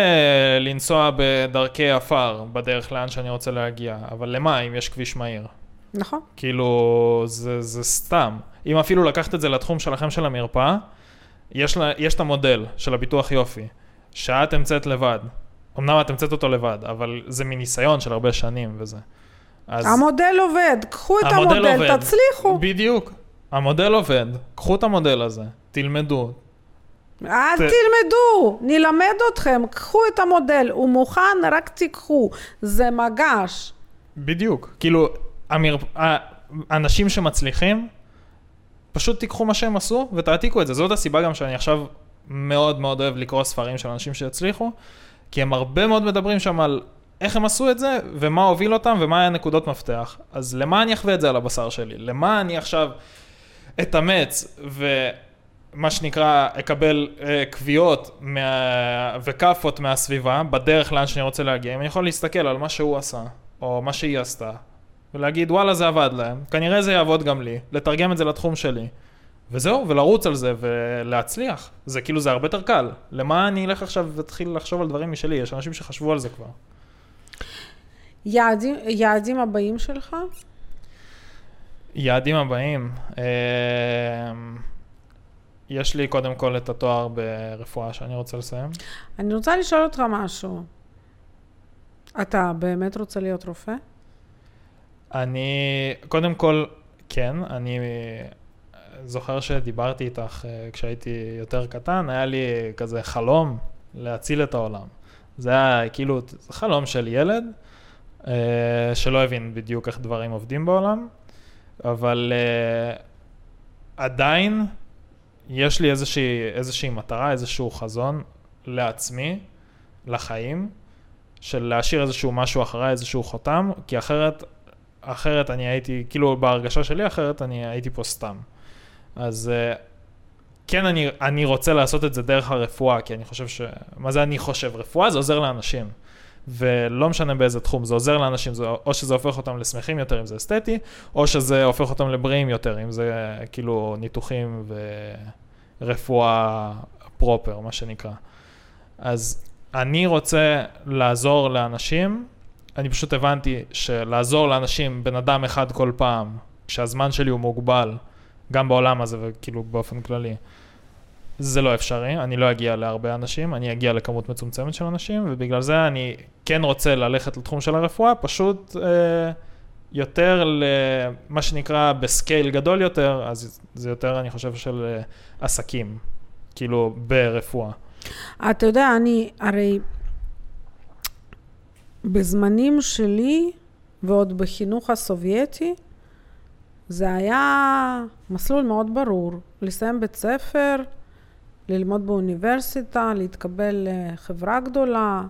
לנסוע בדרכי עפר בדרך לאן שאני רוצה להגיע, אבל למה אם יש כביש מהיר? נכון. כאילו, זה, זה סתם. אם אפילו לקחת את זה לתחום שלכם של המרפאה, יש, לה, יש את המודל של הביטוח יופי, שאת המצאת לבד. אמנם את המצאת אותו לבד, אבל זה מניסיון של הרבה שנים וזה. אז... המודל עובד, קחו את המודל, המודל עובד. תצליחו. בדיוק. המודל עובד, קחו את המודל הזה, תלמדו. אל ת... תלמדו, נלמד אתכם, קחו את המודל, הוא מוכן, רק תיקחו. זה מגש. בדיוק. כאילו, המר... האנשים שמצליחים, פשוט תיקחו מה שהם עשו ותעתיקו את זה. זאת הסיבה גם שאני עכשיו מאוד מאוד אוהב לקרוא ספרים של אנשים שהצליחו, כי הם הרבה מאוד מדברים שם על איך הם עשו את זה, ומה הוביל אותם, ומה היה נקודות מפתח. אז למה אני אחווה את זה על הבשר שלי? למה אני עכשיו אתאמץ ומה שנקרא אקבל אה, קביעות מה... וכאפות מהסביבה בדרך לאן שאני רוצה להגיע? אם אני יכול להסתכל על מה שהוא עשה, או מה שהיא עשתה, ולהגיד וואלה זה עבד להם, כנראה זה יעבוד גם לי, לתרגם את זה לתחום שלי. וזהו, ולרוץ על זה ולהצליח. זה כאילו, זה הרבה יותר קל. למה אני אלך עכשיו ואתחיל לחשוב על דברים משלי? יש אנשים שחשבו על זה כבר. יעדים, יעדים הבאים שלך? יעדים הבאים. אה, יש לי קודם כל את התואר ברפואה שאני רוצה לסיים. אני רוצה לשאול אותך משהו. אתה באמת רוצה להיות רופא? אני, קודם כל, כן, אני זוכר שדיברתי איתך uh, כשהייתי יותר קטן, היה לי כזה חלום להציל את העולם. זה היה כאילו, חלום של ילד, uh, שלא הבין בדיוק איך דברים עובדים בעולם, אבל uh, עדיין יש לי איזושהי, איזושהי מטרה, איזשהו חזון לעצמי, לחיים, של להשאיר איזשהו משהו אחריי, איזשהו חותם, כי אחרת, אחרת אני הייתי, כאילו בהרגשה שלי אחרת אני הייתי פה סתם. אז אה, כן, אני, אני רוצה לעשות את זה דרך הרפואה, כי אני חושב ש... מה זה אני חושב? רפואה זה עוזר לאנשים. ולא משנה באיזה תחום, זה עוזר לאנשים, זה, או שזה הופך אותם לשמחים יותר אם זה אסתטי, או שזה הופך אותם לבריאים יותר, אם זה כאילו ניתוחים ורפואה פרופר, מה שנקרא. אז אני רוצה לעזור לאנשים, אני פשוט הבנתי שלעזור לאנשים, בן אדם אחד כל פעם, כשהזמן שלי הוא מוגבל, גם בעולם הזה וכאילו באופן כללי. זה לא אפשרי, אני לא אגיע להרבה אנשים, אני אגיע לכמות מצומצמת של אנשים, ובגלל זה אני כן רוצה ללכת לתחום של הרפואה, פשוט אה, יותר למה שנקרא בסקייל גדול יותר, אז זה יותר, אני חושב, של אה, עסקים, כאילו ברפואה. אתה יודע, אני הרי בזמנים שלי, ועוד בחינוך הסובייטי, זה היה מסלול מאוד ברור, לסיים בית ספר, ללמוד באוניברסיטה, להתקבל לחברה גדולה.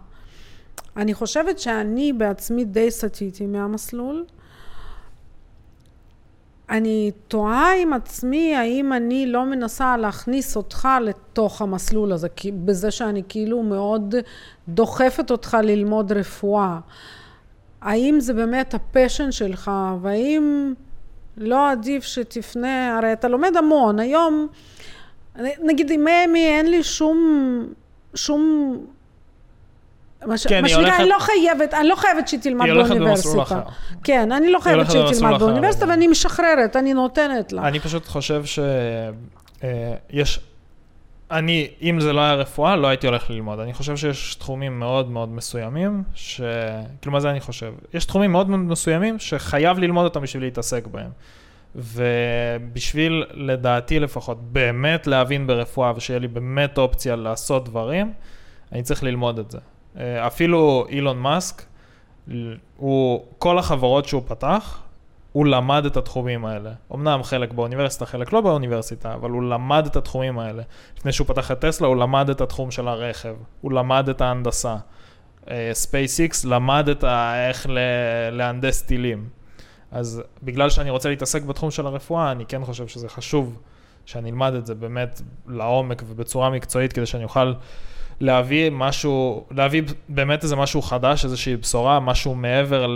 אני חושבת שאני בעצמי די סטיתי מהמסלול. אני תוהה עם עצמי האם אני לא מנסה להכניס אותך לתוך המסלול הזה, בזה שאני כאילו מאוד דוחפת אותך ללמוד רפואה. האם זה באמת הפשן שלך, והאם לא עדיף שתפנה, הרי אתה לומד המון, היום, נגיד עם אמי אין לי שום, שום מה שנקרא, אני לא חייבת, אני לא חייבת שהיא תלמד באוניברסיטה. כן, אני לא חייבת שהיא תלמד באוניברסיטה, ואני משחררת, אני נותנת לה. אני פשוט חושב שיש, אני, אם זה לא היה רפואה, לא הייתי הולך ללמוד. אני חושב שיש תחומים מאוד מאוד מסוימים, ש... כאילו, מה זה אני חושב? יש תחומים מאוד מאוד מסוימים שחייב ללמוד אותם בשביל להתעסק בהם. ובשביל, לדעתי לפחות, באמת להבין ברפואה ושיהיה לי באמת אופציה לעשות דברים, אני צריך ללמוד את זה. אה, אפילו אילון מאסק, הוא, כל החברות שהוא פתח, הוא למד את התחומים האלה. אמנם חלק באוניברסיטה, חלק לא באוניברסיטה, אבל הוא למד את התחומים האלה. לפני שהוא פתח את טסלה, הוא למד את התחום של הרכב, הוא למד את ההנדסה. SpaceX אה, למד את ה... איך ל... להנדס טילים. אז בגלל שאני רוצה להתעסק בתחום של הרפואה, אני כן חושב שזה חשוב שאני אלמד את זה באמת לעומק ובצורה מקצועית, כדי שאני אוכל להביא משהו, להביא באמת איזה משהו חדש, איזושהי בשורה, משהו מעבר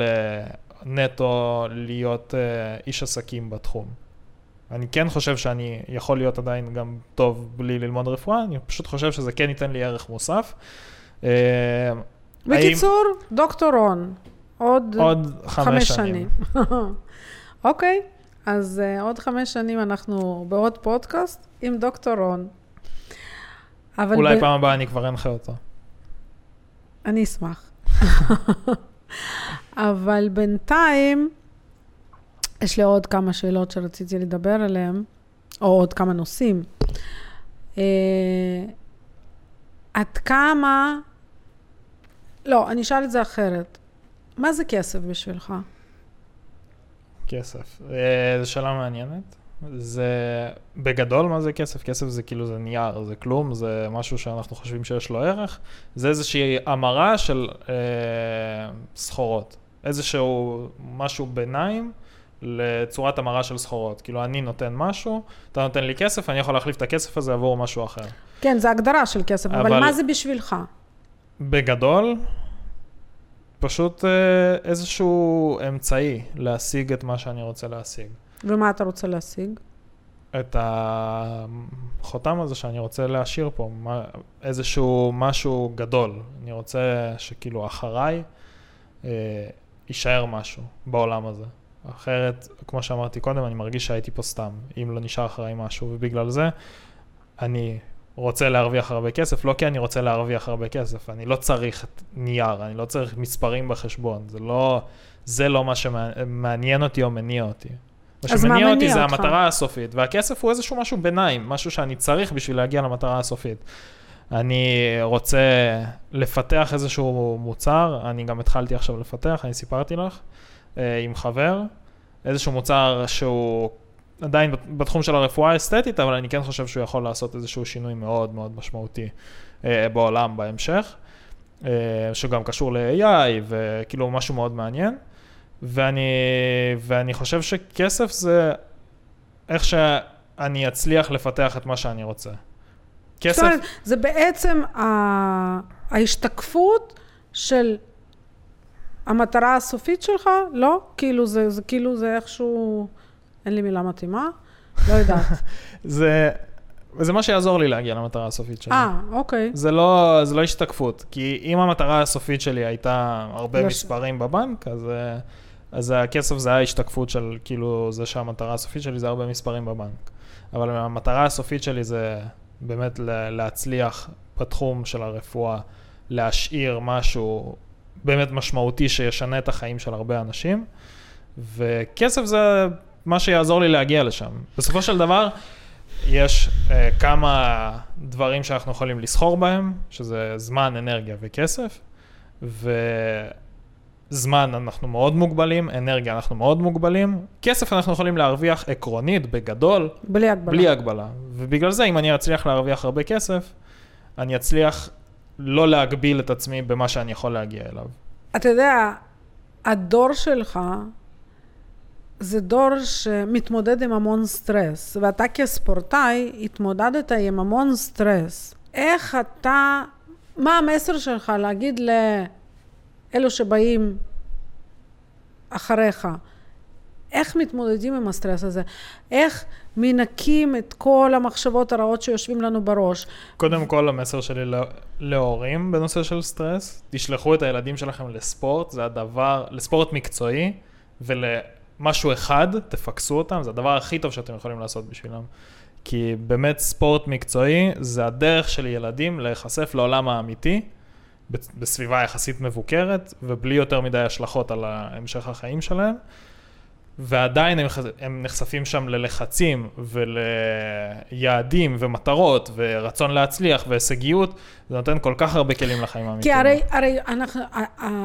לנטו להיות אה, איש עסקים בתחום. אני כן חושב שאני יכול להיות עדיין גם טוב בלי ללמוד רפואה, אני פשוט חושב שזה כן ייתן לי ערך מוסף. Uh, בקיצור, האם... דוקטור רון, עוד, עוד חמש, חמש שנים. אוקיי, אז uh, עוד חמש שנים אנחנו בעוד פודקאסט עם דוקטור רון. אולי ב... פעם הבאה אני כבר אנחה אותו. אני אשמח. אבל בינתיים, יש לי עוד כמה שאלות שרציתי לדבר עליהן, או עוד כמה נושאים. אה, עד כמה... לא, אני אשאל את זה אחרת. מה זה כסף בשבילך? כסף. אה, זו שאלה מעניינת. זה בגדול מה זה כסף? כסף זה כאילו זה נייר, זה כלום, זה משהו שאנחנו חושבים שיש לו ערך. זה איזושהי המרה של אה, סחורות. איזשהו משהו ביניים לצורת המרה של סחורות. כאילו אני נותן משהו, אתה נותן לי כסף, אני יכול להחליף את הכסף הזה עבור משהו אחר. כן, זה הגדרה של כסף, אבל, אבל מה זה בשבילך? בגדול, פשוט אה, איזשהו אמצעי להשיג את מה שאני רוצה להשיג. ומה אתה רוצה להשיג? את החותם הזה שאני רוצה להשאיר פה, איזשהו משהו גדול. אני רוצה שכאילו אחריי אה, יישאר משהו בעולם הזה. אחרת, כמו שאמרתי קודם, אני מרגיש שהייתי פה סתם, אם לא נשאר אחריי משהו, ובגלל זה אני רוצה להרוויח הרבה כסף, לא כי אני רוצה להרוויח הרבה כסף, אני לא צריך נייר, אני לא צריך מספרים בחשבון, זה לא, זה לא מה שמעניין אותי או מניע אותי. מה שמניע אותי זה אותך? המטרה הסופית, והכסף הוא איזשהו משהו ביניים, משהו שאני צריך בשביל להגיע למטרה הסופית. אני רוצה לפתח איזשהו מוצר, אני גם התחלתי עכשיו לפתח, אני סיפרתי לך, אה, עם חבר, איזשהו מוצר שהוא עדיין בתחום של הרפואה האסתטית, אבל אני כן חושב שהוא יכול לעשות איזשהו שינוי מאוד מאוד משמעותי אה, בעולם בהמשך, אה, שגם קשור ל-AI וכאילו משהו מאוד מעניין. ואני, ואני חושב שכסף זה איך שאני אצליח לפתח את מה שאני רוצה. כסף... זאת אומרת, זה בעצם ההשתקפות של המטרה הסופית שלך? לא? כאילו זה, זה כאילו זה איכשהו, אין לי מילה מתאימה? לא יודעת. זה... וזה מה שיעזור לי להגיע למטרה הסופית שלי. אה, אוקיי. זה לא, זה לא השתקפות, כי אם המטרה הסופית שלי הייתה הרבה לא מספרים. בבנק, אז... אז הכסף זה ההשתקפות של, כאילו, זה שהמטרה הסופית שלי זה הרבה מספרים בבנק. אבל המטרה הסופית שלי זה באמת להצליח בתחום של הרפואה, להשאיר משהו באמת משמעותי שישנה את החיים של הרבה אנשים, וכסף זה מה שיעזור לי להגיע לשם. בסופו של דבר, יש uh, כמה דברים שאנחנו יכולים לסחור בהם, שזה זמן, אנרגיה וכסף, וזמן אנחנו מאוד מוגבלים, אנרגיה אנחנו מאוד מוגבלים, כסף אנחנו יכולים להרוויח עקרונית, בגדול, בלי הגבלה. בלי הגבלה. ובגלל זה, אם אני אצליח להרוויח הרבה כסף, אני אצליח לא להגביל את עצמי במה שאני יכול להגיע אליו. אתה יודע, הדור שלך זה דור שמתמודד עם המון סטרס, ואתה כספורטאי התמודדת עם המון סטרס. איך אתה, מה המסר שלך להגיד לאלו שבאים אחריך? איך מתמודדים עם הסטרס הזה? איך מנקים את כל המחשבות הרעות שיושבים לנו בראש? קודם כל, המסר שלי לא, להורים בנושא של סטרס, תשלחו את הילדים שלכם לספורט, זה הדבר, לספורט מקצועי, ולמשהו אחד, תפקסו אותם, זה הדבר הכי טוב שאתם יכולים לעשות בשבילם. כי באמת ספורט מקצועי זה הדרך של ילדים להיחשף לעולם האמיתי. בסביבה יחסית מבוקרת, ובלי יותר מדי השלכות על המשך החיים שלהם. ועדיין הם, הם נחשפים שם ללחצים וליעדים ומטרות ורצון להצליח והישגיות, זה נותן כל כך הרבה כלים לחיים האמיתיים. כי הרי, הרי אנחנו,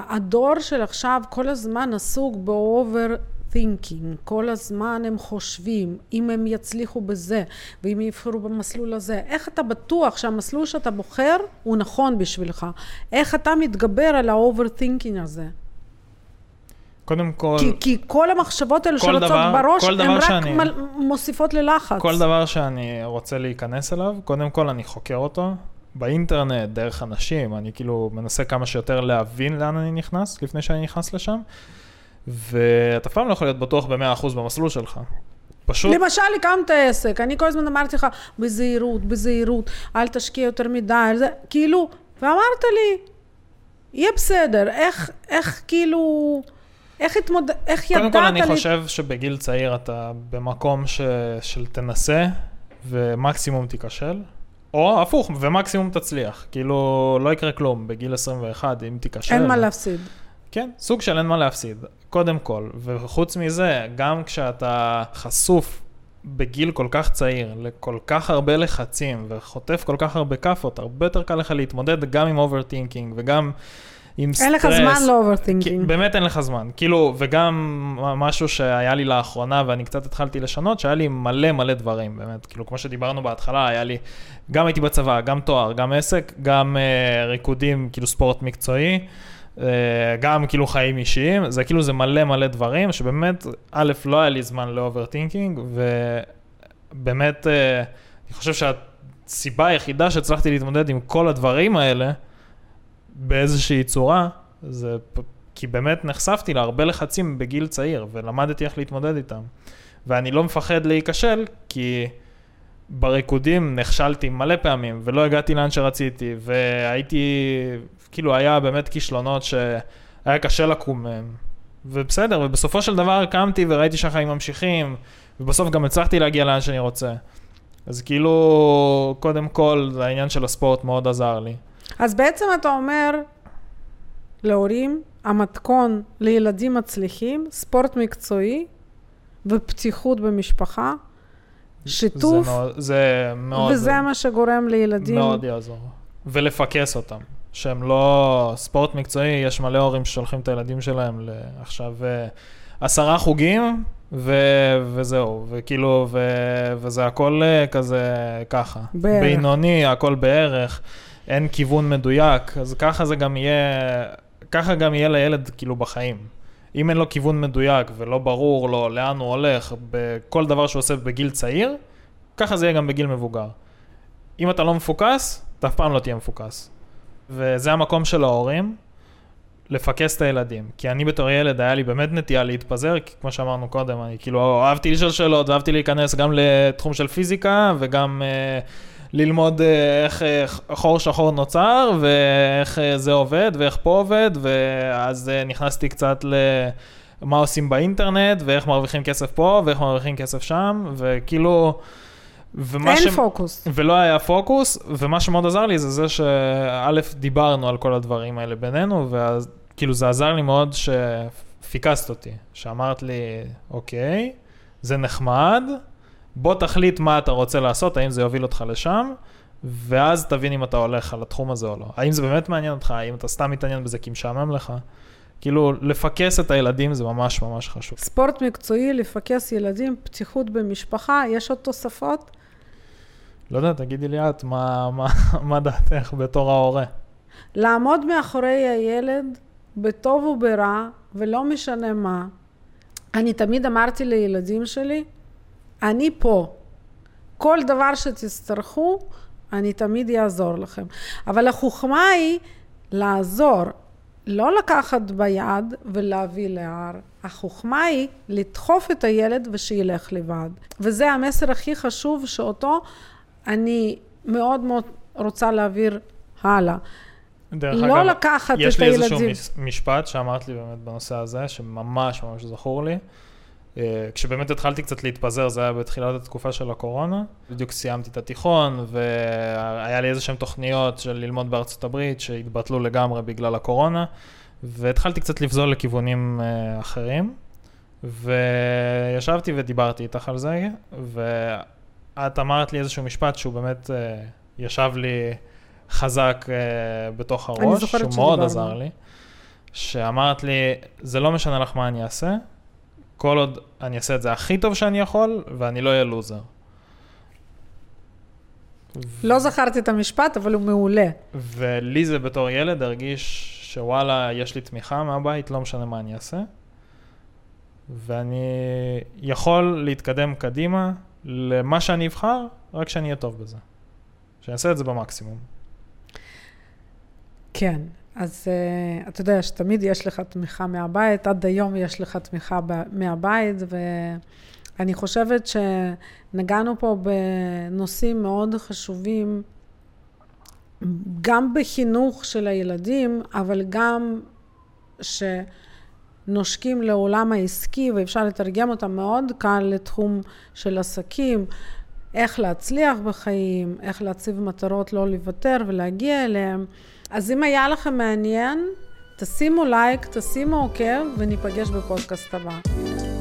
הדור של עכשיו כל הזמן עסוק באובר thinking, כל הזמן הם חושבים אם הם יצליחו בזה ואם יבחרו במסלול הזה, איך אתה בטוח שהמסלול שאתה בוחר הוא נכון בשבילך, איך אתה מתגבר על ה overthinking הזה. קודם כל... כי, כי כל המחשבות האלה שרצות דבר, בראש, הן רק שאני, מל, מוסיפות ללחץ. כל דבר שאני רוצה להיכנס אליו, קודם כל אני חוקר אותו באינטרנט, דרך אנשים, אני כאילו מנסה כמה שיותר להבין לאן אני נכנס, לפני שאני נכנס לשם, ואתה אף פעם לא יכול להיות בטוח ב-100% במסלול שלך. פשוט... למשל, הקמת עסק, אני כל הזמן אמרתי לך, בזהירות, בזהירות, אל תשקיע יותר מדי, זה, כאילו, ואמרת לי, יהיה בסדר, איך, איך כאילו... איך התמוד... איך ידעת לי... קודם כל, אני לי... חושב שבגיל צעיר אתה במקום ש... של תנסה, ומקסימום תיכשל, או הפוך, ומקסימום תצליח. כאילו, לא יקרה כלום בגיל 21, אם תיכשל. אין מה להפסיד. כן, סוג של אין מה להפסיד, קודם כל. וחוץ מזה, גם כשאתה חשוף בגיל כל כך צעיר לכל כך הרבה לחצים, וחוטף כל כך הרבה כאפות, הרבה יותר קל לך להתמודד גם עם overthinking, וגם... עם סטרס. אין לך זמן ל overthinking. באמת אין לך זמן. כאילו, וגם משהו שהיה לי לאחרונה, ואני קצת התחלתי לשנות, שהיה לי מלא מלא דברים, באמת. כאילו, כמו שדיברנו בהתחלה, היה לי, גם הייתי בצבא, גם תואר, גם עסק, גם אה, ריקודים, כאילו ספורט מקצועי. אה, גם כאילו חיים אישיים, זה כאילו זה מלא מלא דברים, שבאמת, א', לא היה לי זמן ל overthinking, ובאמת, אה, אני חושב שהסיבה היחידה שהצלחתי להתמודד עם כל הדברים האלה, באיזושהי צורה, זה כי באמת נחשפתי להרבה לחצים בגיל צעיר, ולמדתי איך להתמודד איתם. ואני לא מפחד להיכשל, כי בריקודים נכשלתי מלא פעמים, ולא הגעתי לאן שרציתי, והייתי, כאילו היה באמת כישלונות שהיה קשה לקום מהם. ובסדר, ובסופו של דבר קמתי וראיתי שהחיים ממשיכים, ובסוף גם הצלחתי להגיע לאן שאני רוצה. אז כאילו, קודם כל, העניין של הספורט מאוד עזר לי. אז בעצם אתה אומר להורים, המתכון לילדים מצליחים, ספורט מקצועי ופתיחות במשפחה, שיתוף. זה מאוד, זה מאוד... וזה מה שגורם לילדים... מאוד יעזור. ולפקס אותם. שהם לא... ספורט מקצועי, יש מלא הורים ששולחים את הילדים שלהם לעכשיו אה, עשרה חוגים, ו... וזהו, וכאילו, ו... וזה הכל אה, כזה ככה. בערך. בינוני, הכל בערך. אין כיוון מדויק, אז ככה זה גם יהיה, ככה גם יהיה לילד כאילו בחיים. אם אין לו כיוון מדויק ולא ברור לו לאן הוא הולך בכל דבר שהוא עושה בגיל צעיר, ככה זה יהיה גם בגיל מבוגר. אם אתה לא מפוקס, אתה אף פעם לא תהיה מפוקס. וזה המקום של ההורים, לפקס את הילדים. כי אני בתור ילד, היה לי באמת נטייה להתפזר, כי כמו שאמרנו קודם, אני כאילו אהבתי לשאול שאלות, ואהבתי להיכנס גם לתחום של פיזיקה, וגם... Uh, ללמוד אה, איך אה, חור שחור נוצר, ואיך אה, זה עובד, ואיך פה עובד, ואז נכנסתי קצת מה עושים באינטרנט, ואיך מרוויחים כסף פה, ואיך מרוויחים כסף שם, וכאילו... ומה אין ש... פוקוס. ולא היה פוקוס, ומה שמאוד עזר לי זה זה שא', דיברנו על כל הדברים האלה בינינו, וכאילו זה עזר לי מאוד שפיקסת אותי, שאמרת לי, אוקיי, זה נחמד, בוא תחליט מה אתה רוצה לעשות, האם זה יוביל אותך לשם, ואז תבין אם אתה הולך על התחום הזה או לא. האם זה באמת מעניין אותך, האם אתה סתם מתעניין בזה כי משעמם לך. כאילו, לפקס את הילדים זה ממש ממש חשוב. ספורט מקצועי, לפקס ילדים, פתיחות במשפחה, יש עוד תוספות? לא יודע, תגידי לי את, מה, מה, מה דעתך בתור ההורה? לעמוד מאחורי הילד, בטוב וברע, ולא משנה מה. אני תמיד אמרתי לילדים שלי, אני פה. כל דבר שתצטרכו, אני תמיד אעזור לכם. אבל החוכמה היא לעזור, לא לקחת ביד ולהביא להר. החוכמה היא לדחוף את הילד ושילך לבד. וזה המסר הכי חשוב שאותו אני מאוד מאוד רוצה להעביר הלאה. דרך לא אגב, לקחת את הילדים. יש לי איזשהו משפט שאמרת לי באמת בנושא הזה, שממש ממש זכור לי. אה, כשבאמת התחלתי קצת להתפזר, זה היה בתחילת התקופה של הקורונה. בדיוק סיימתי את התיכון, והיה לי איזה שהן תוכניות של ללמוד בארצות הברית, שהתבטלו לגמרי בגלל הקורונה, והתחלתי קצת לבזול לכיוונים אה, אחרים. וישבתי ודיברתי איתך על זה, ואת אמרת לי איזשהו משפט שהוא באמת אה, ישב לי חזק בתוך הראש, שהוא מאוד עזר לי. שאמרת לי, זה לא משנה לך מה אני אעשה, כל עוד אני אעשה את זה הכי טוב שאני יכול, ואני לא אהיה לוזר. לא זכרתי את המשפט, אבל הוא מעולה. ולי זה בתור ילד הרגיש שוואלה, יש לי תמיכה מהבית, לא משנה מה אני אעשה. ואני יכול להתקדם קדימה למה שאני אבחר, רק שאני אהיה טוב בזה. שאני אעשה את זה במקסימום. כן, אז uh, אתה יודע שתמיד יש לך תמיכה מהבית, עד היום יש לך תמיכה ב- מהבית, ואני חושבת שנגענו פה בנושאים מאוד חשובים, גם בחינוך של הילדים, אבל גם שנושקים לעולם העסקי, ואפשר לתרגם אותם מאוד קל לתחום של עסקים. איך להצליח בחיים, איך להציב מטרות, לא לוותר ולהגיע אליהם. אז אם היה לכם מעניין, תשימו לייק, תשימו עוקב, וניפגש בפודקאסט הבא.